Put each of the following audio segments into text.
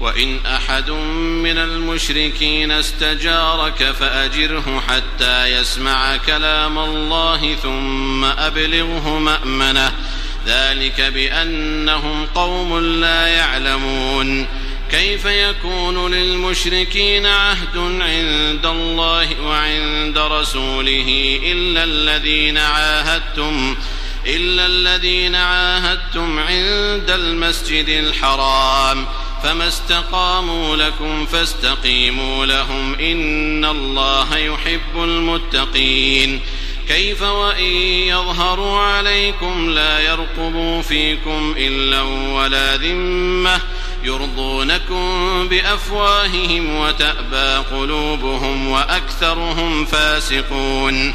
وإن أحد من المشركين استجارك فأجره حتى يسمع كلام الله ثم أبلغه مأمنة. ذلك بأنهم قوم لا يعلمون. كيف يكون للمشركين عهد عند الله وعند رسوله إلا الذين عاهدتم إلا الذين عاهدتم عند المسجد الحرام؟ فما استقاموا لكم فاستقيموا لهم إن الله يحب المتقين كيف وإن يظهروا عليكم لا يرقبوا فيكم إلا ولا ذمة يرضونكم بأفواههم وتأبى قلوبهم وأكثرهم فاسقون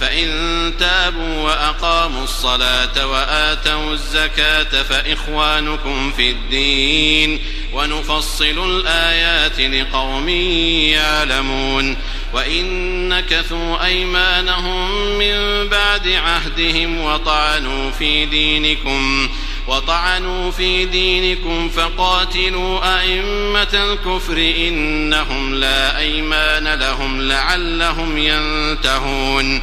فإن تابوا وأقاموا الصلاة وآتوا الزكاة فإخوانكم في الدين ونفصل الآيات لقوم يعلمون وإن نكثوا أيمانهم من بعد عهدهم وطعنوا في دينكم وطعنوا في دينكم فقاتلوا أئمة الكفر إنهم لا أيمان لهم لعلهم ينتهون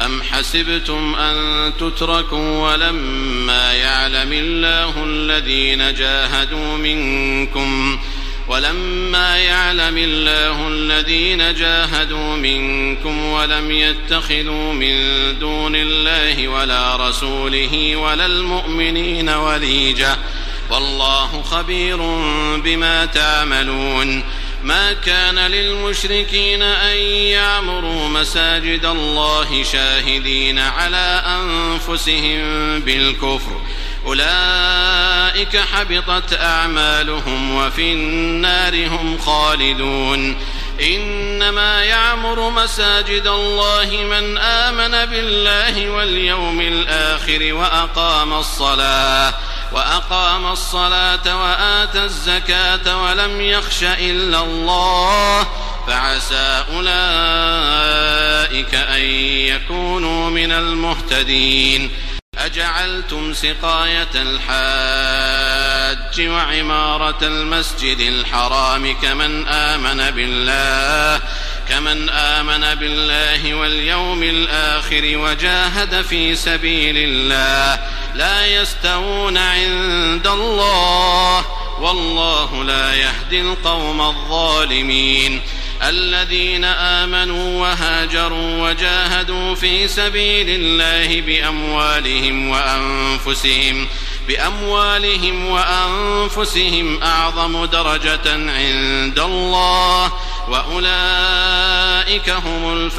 أم حسبتم أن تتركوا ولما يعلم الله الذين جاهدوا منكم ولما يعلم الله الذين جاهدوا منكم ولم يتخذوا من دون الله ولا رسوله ولا المؤمنين وليجة والله خبير بما تعملون ما كان للمشركين أن يعمروا مساجد الله شاهدين على أنفسهم بالكفر. أولئك حبطت أعمالهم وفي النار هم خالدون. إنما يعمر مساجد الله من آمن بالله واليوم الآخر وأقام الصلاة. وأقام الصلاة وآتى الزكاة ولم يخش إلا الله فعسى أولئك أن يكونوا من المهتدين. أجعلتم سقاية الحاج وعمارة المسجد الحرام كمن آمن بالله كمن آمن بالله واليوم الآخر وجاهد في سبيل الله لا يستوون عند الله والله لا يهدي القوم الظالمين الذين آمنوا وهاجروا وجاهدوا في سبيل الله بأموالهم وأنفسهم بأموالهم وأنفسهم أعظم درجة عند الله وأولئك هم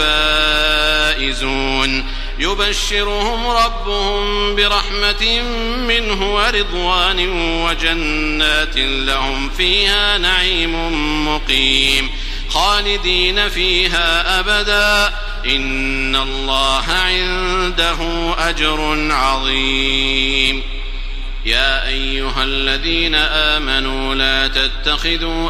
الفائزون. يبشرهم ربهم برحمة منه ورضوان وجنات لهم فيها نعيم مقيم. خالدين فيها أبدا. إن الله عنده أجر عظيم. يا أيها الذين آمنوا لا تتخذوا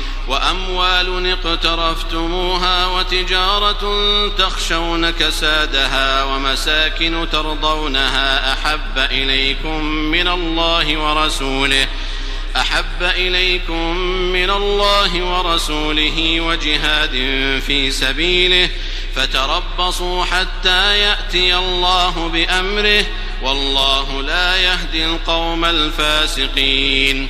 وأموال اقترفتموها وتجارة تخشون كسادها ومساكن ترضونها أحب إليكم من الله ورسوله أحب إليكم من الله ورسوله وجهاد في سبيله فتربصوا حتى يأتي الله بأمره والله لا يهدي القوم الفاسقين.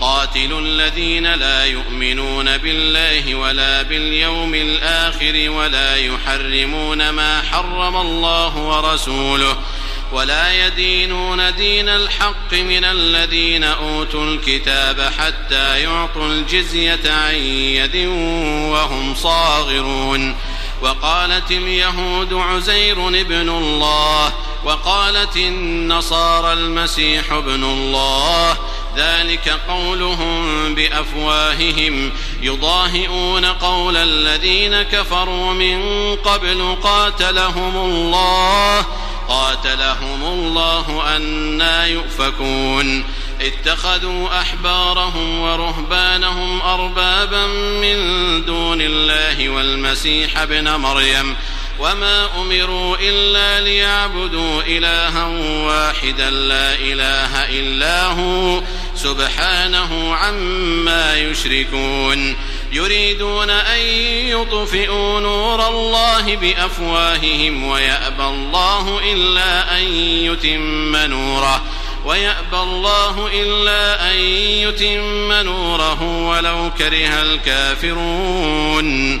قاتلوا الذين لا يؤمنون بالله ولا باليوم الآخر ولا يحرمون ما حرم الله ورسوله ولا يدينون دين الحق من الذين أوتوا الكتاب حتى يعطوا الجزية عن يد وهم صاغرون وقالت اليهود عزير ابن الله وقالت النصارى المسيح ابن الله ذلك قولهم بأفواههم يضاهئون قول الذين كفروا من قبل قاتلهم الله قاتلهم الله أنا يؤفكون. اتخذوا أحبارهم ورهبانهم أربابا من دون الله والمسيح ابن مريم وما أمروا إلا ليعبدوا إلها واحدا لا إله إلا هو سبحانه عما يشركون يريدون أن يطفئوا نور الله بأفواههم ويأبى الله إلا أن يتم نوره ويأبى الله إلا أن يتم نوره ولو كره الكافرون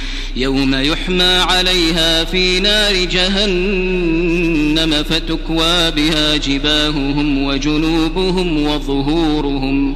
يوم يحمى عليها في نار جهنم فتكوى بها جباههم وجنوبهم وظهورهم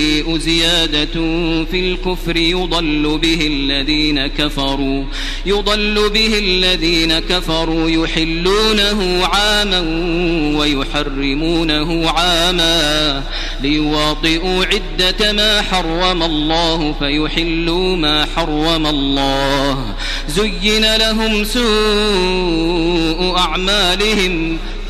زيادة في الكفر يضل به الذين كفروا يضل به الذين كفروا يحلونه عاما ويحرمونه عاما ليواطئوا عدة ما حرم الله فيحلوا ما حرم الله زين لهم سوء أعمالهم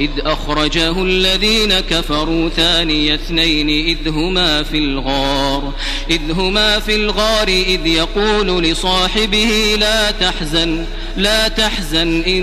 إذ أخرجه الذين كفروا ثاني اثنين إذ هما في الغار إذ هما في الغار إذ يقول لصاحبه لا تحزن لا تحزن إن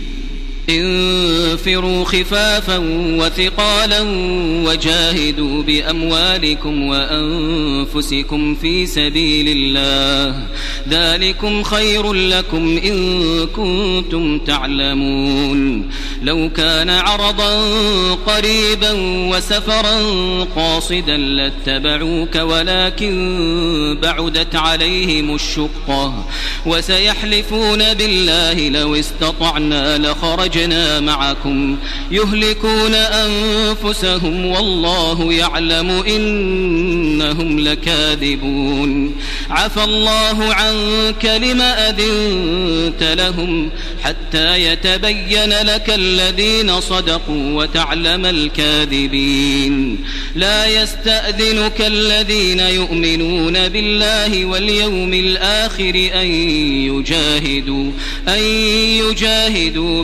انفروا خفافا وثقالا وجاهدوا بأموالكم وأنفسكم في سبيل الله. ذلكم خير لكم إن كنتم تعلمون. لو كان عرضا قريبا وسفرا قاصدا لاتبعوك ولكن بعدت عليهم الشقة. وسيحلفون بالله لو استطعنا لخرجنا معكم. يهلكون أنفسهم والله يعلم إنهم لكاذبون. عفى الله عنك لم أذنت لهم حتى يتبين لك الذين صدقوا وتعلم الكاذبين. لا يستأذنك الذين يؤمنون بالله واليوم الآخر أن يجاهدوا أن يجاهدوا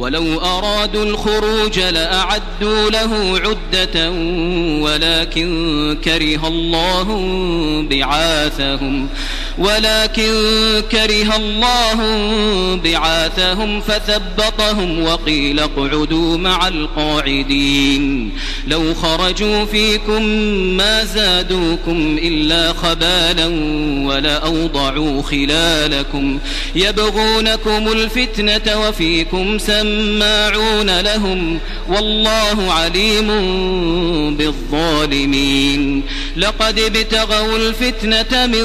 ولو أرادوا الخروج لأعدوا له عدة ولكن كره الله بعاثهم. ولكن كره الله بعاثهم فثبطهم وقيل اقعدوا مع القاعدين لو خرجوا فيكم ما زادوكم إلا خبالا ولأوضعوا خلالكم يبغونكم الفتنة وفيكم سماعون لهم والله عليم بالظالمين لقد ابتغوا الفتنة من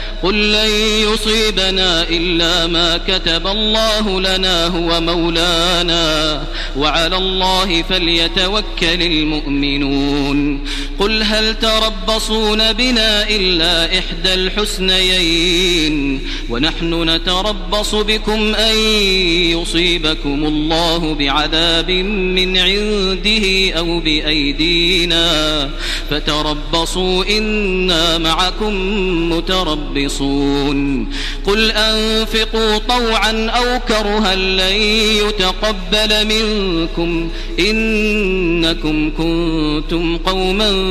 قل لن يصيبنا إلا ما كتب الله لنا هو مولانا. وعلى الله فليتوكل المؤمنون. قل هل تربصون بنا إلا إحدى الحسنيين ونحن نتربص بكم أن يصيبكم الله بعذاب من عنده أو بأيدينا فتربصوا إنا معكم متربصون قل أنفقوا طوعا أو كرها لن يتقبل منكم إنكم كنتم قوما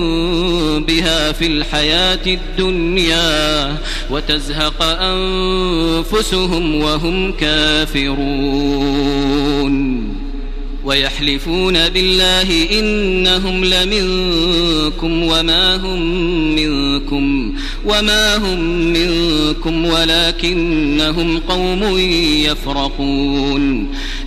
بها في الحياة الدنيا وتزهق أنفسهم وهم كافرون ويحلفون بالله إنهم لمنكم وما هم منكم وما هم منكم ولكنهم قوم يفرقون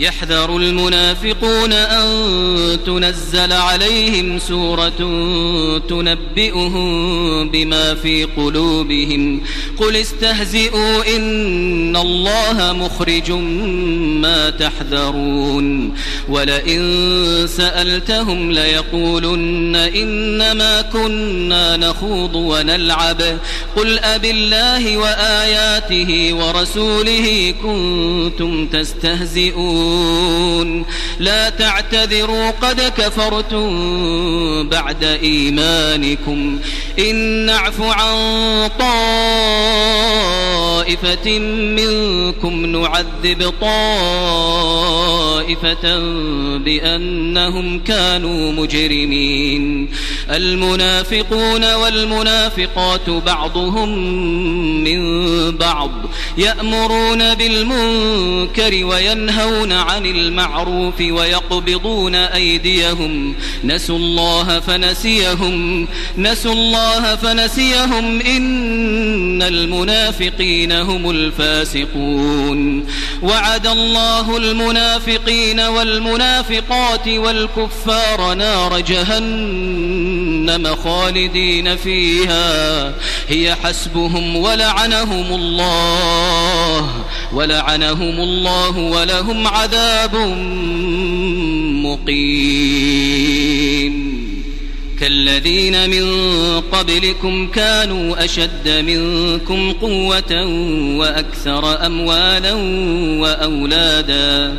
يحذر المنافقون أن تنزل عليهم سورة تنبئهم بما في قلوبهم. قل استهزئوا إن الله مخرج ما تحذرون. ولئن سألتهم ليقولن إنما كنا نخوض ونلعب. قل أب الله وآياته ورسوله كنتم تستهزئون. تعلمون لا تعتذروا قد كفرتم بعد إيمانكم. إن نعف عن طائفة منكم نعذب طائفة بأنهم كانوا مجرمين. المنافقون والمنافقات بعضهم من بعض يأمرون بالمنكر وينهون عن المعروف ويقبضون أيديهم. نسوا الله فنسيهم. نسوا الله فنسيهم. إن المنافقين هم الفاسقون. وعد الله المنافقين والمنافقات والكفار نار جهنم. خالدين فيها. هي حسبهم ولعنهم الله ولعنهم الله ولهم عذاب مقيم. كالذين من قبلكم كانوا أشد منكم قوة وأكثر أموالا وأولادا.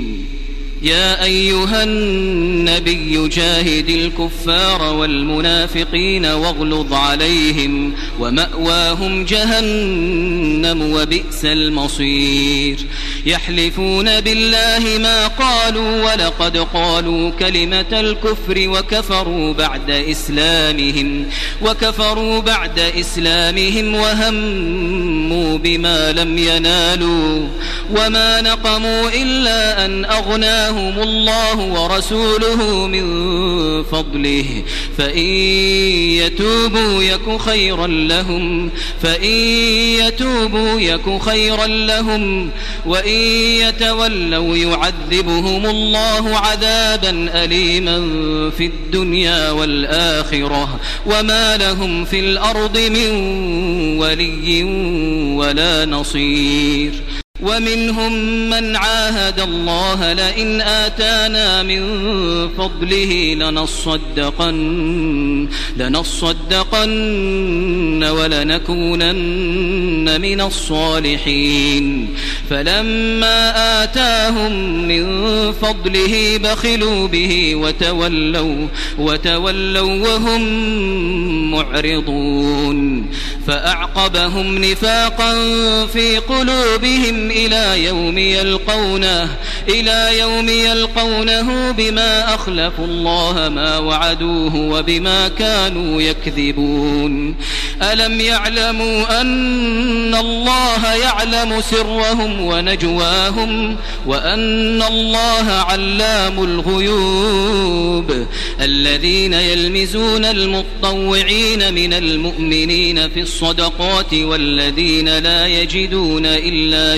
يا أيها النبي جاهد الكفار والمنافقين واغلظ عليهم ومأواهم جهنم وبئس المصير. يحلفون بالله ما قالوا ولقد قالوا كلمة الكفر وكفروا بعد إسلامهم وكفروا بعد إسلامهم وهموا بما لم ينالوا وما نقموا إلا أن أغناهم الله ورسوله من فضله. فإن يتوبوا يك خيرا لهم. فإن يتوبوا يك خيرا لهم. وإن يتولوا يعذبهم الله عذابا أليما في الدنيا والآخرة. وما لهم في الأرض من ولي ولا نصير. ومنهم من عاهد الله لئن آتانا من فضله لنصدقن لنصدقن ولنكونن من الصالحين. فلما آتاهم من فضله بخلوا به وتولوا وتولوا وهم معرضون. فأعقبهم نفاقا في قلوبهم إلى يوم يلقونه إلى يوم يلقونه بما أخلفوا الله ما وعدوه وبما كانوا يكذبون. ألم يعلموا أن الله يعلم سرهم ونجواهم وأن الله علام الغيوب. الذين يلمزون المطوعين من المؤمنين في الصدقات والذين لا يجدون إلا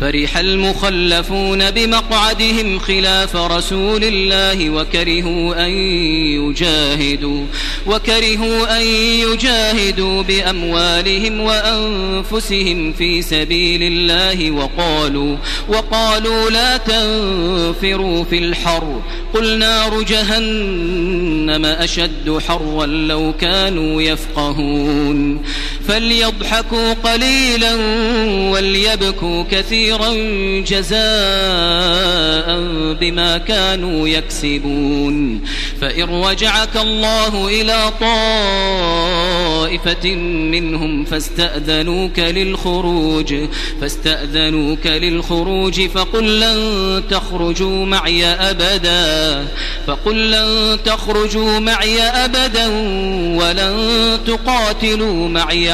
فرح المخلفون بمقعدهم خلاف رسول الله وكرهوا أن يجاهدوا وكرهوا أن يجاهدوا بأموالهم وأنفسهم في سبيل الله وقالوا وقالوا لا تنفروا في الحر. قل نار جهنم أشد حرا لو كانوا يفقهون. فليضحكوا قليلا وليبكوا كثيرا جزاء بما كانوا يكسبون. فإن رجعك الله إلى طائفة منهم فاستأذنوك للخروج فاستأذنوك للخروج فقل لن تخرجوا معي أبدا فقل لن تخرجوا معي أبدا ولن تقاتلوا معي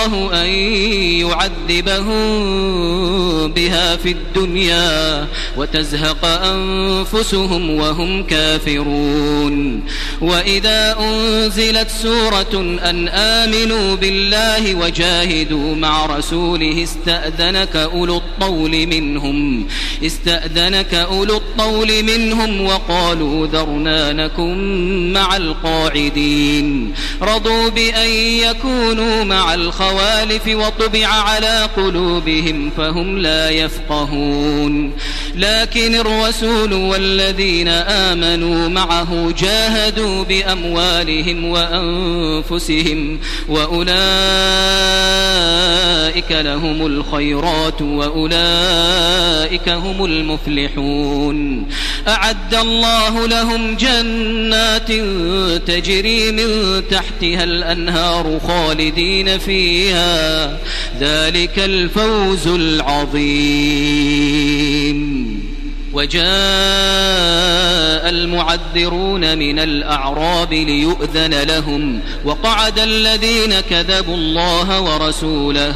أن يعذبهم بها في الدنيا وتزهق أنفسهم وهم كافرون. وإذا أنزلت سورة أن آمنوا بالله وجاهدوا مع رسوله استأذنك أولو الطول منهم استأذنك أولو الطول منهم وقالوا ذرنا نكن مع القاعدين. رضوا بأن يكونوا مع الخوالف وطبع على قلوبهم فهم لا يفقهون. لكن الرسول والذين آمنوا معه جاهدوا بأموالهم وأنفسهم وأولئك لهم الخيرات وأولئك هم المفلحون. أعد الله لهم جنات تجري من تحتها الأنهار خالدين فيها ذلك الفوز العظيم. وجاء المعذرون من الأعراب ليؤذن لهم وقعد الذين كذبوا الله ورسوله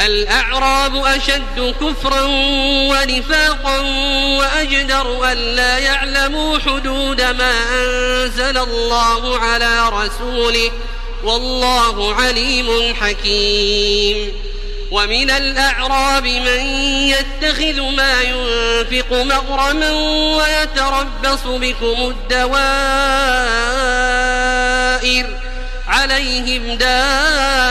الأعراب أشد كفرا ونفاقا وأجدر ألا يعلموا حدود ما أنزل الله على رسوله والله عليم حكيم. ومن الأعراب من يتخذ ما ينفق مغرما ويتربص بكم الدوائر عليهم دائرة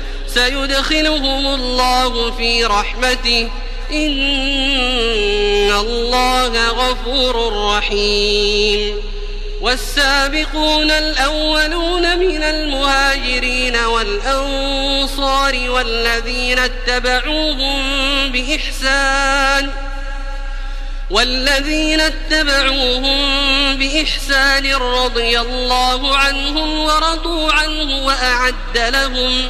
سيدخلهم الله في رحمته. إن الله غفور رحيم. والسابقون الأولون من المهاجرين والأنصار والذين اتبعوهم بإحسان والذين اتبعوهم بإحسان رضي الله عنهم ورضوا عنه وأعد لهم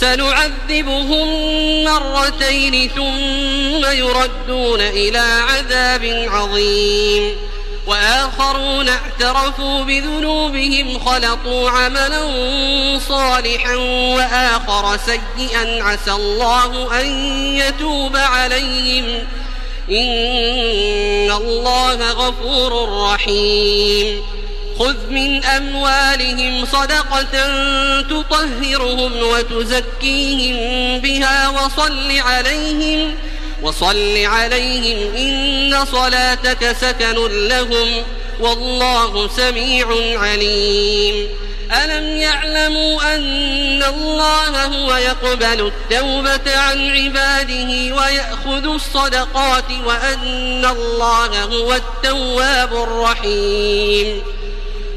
سنعذبهم مرتين ثم يردون إلى عذاب عظيم. وآخرون اعترفوا بذنوبهم خلطوا عملا صالحا وآخر سيئا عسى الله أن يتوب عليهم. إن الله غفور رحيم. خذ من أموالهم صدقة تطهرهم وتزكيهم بها وصل عليهم وصل عليهم إن صلاتك سكن لهم والله سميع عليم. ألم يعلموا أن الله هو يقبل التوبة عن عباده ويأخذ الصدقات وأن الله هو التواب الرحيم.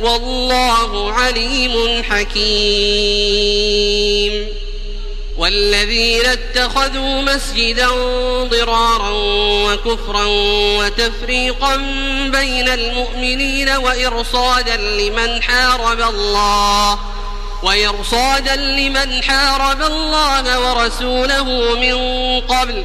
والله عليم حكيم. والذين اتخذوا مسجدا ضرارا وكفرا وتفريقا بين المؤمنين وإرصادا لمن حارب الله وإرصادا لمن حارب الله ورسوله من قبل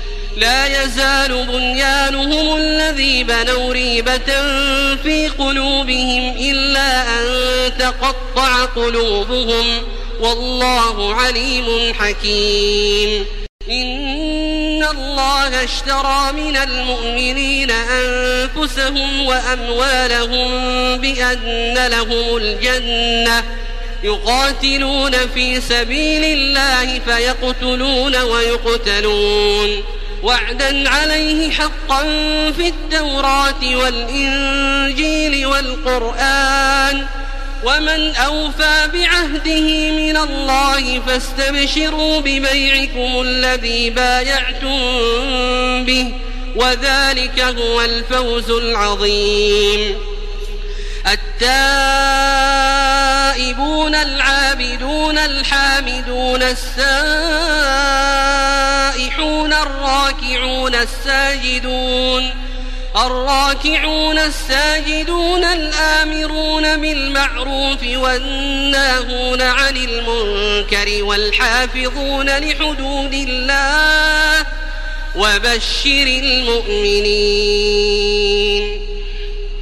لا يزال بنيانهم الذي بنوا ريبة في قلوبهم إلا أن تقطع قلوبهم. والله عليم حكيم. إن الله اشترى من المؤمنين أنفسهم وأموالهم بأن لهم الجنة. يقاتلون في سبيل الله فيقتلون ويقتلون. وعدا عليه حقا في التوراة والإنجيل والقرآن. ومن أوفى بعهده من الله فاستبشروا ببيعكم الذي بايعتم به وذلك هو الفوز العظيم. التائبون العابدون الحامدون السائحون الراكعون الساجدون الراكعون الساجدون الآمرون بالمعروف والناهون عن المنكر والحافظون لحدود الله وبشر المؤمنين.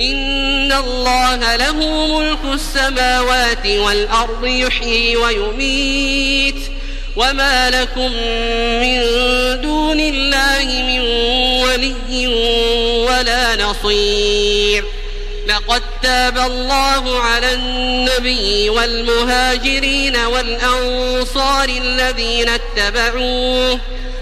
إن الله له ملك السماوات والأرض يحيي ويميت وما لكم من دون الله من ولي ولا نصير لقد تاب الله على النبي والمهاجرين والأنصار الذين اتبعوه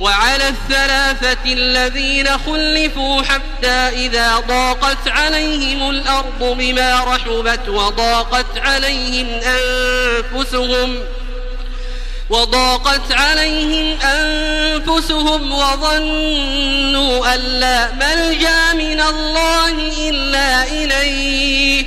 وعلى الثلاثة الذين خلفوا حتى إذا ضاقت عليهم الأرض بما رحبت وضاقت عليهم أنفسهم وضاقت عليهم أنفسهم وظنوا أن لا ملجأ من الله إلا إليه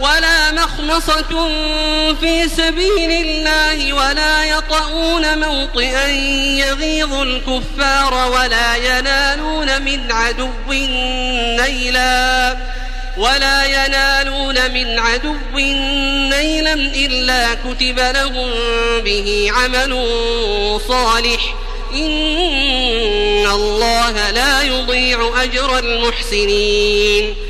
ولا مخمصة في سبيل الله ولا يطؤون موطئا يغيظ الكفار ولا ينالون من عدو نيلا ولا ينالون من عدو نيلا إلا كتب لهم به عمل صالح. إن الله لا يضيع أجر المحسنين.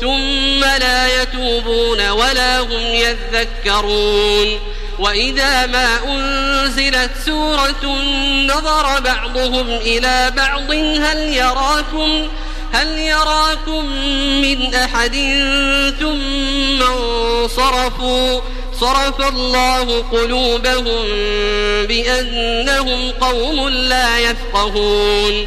ثم لا يتوبون ولا هم يذكرون. وإذا ما أنزلت سورة نظر بعضهم إلى بعض هل يراكم هل يراكم من أحد؟ ثم انصرفوا صرف الله قلوبهم بأنهم قوم لا يفقهون.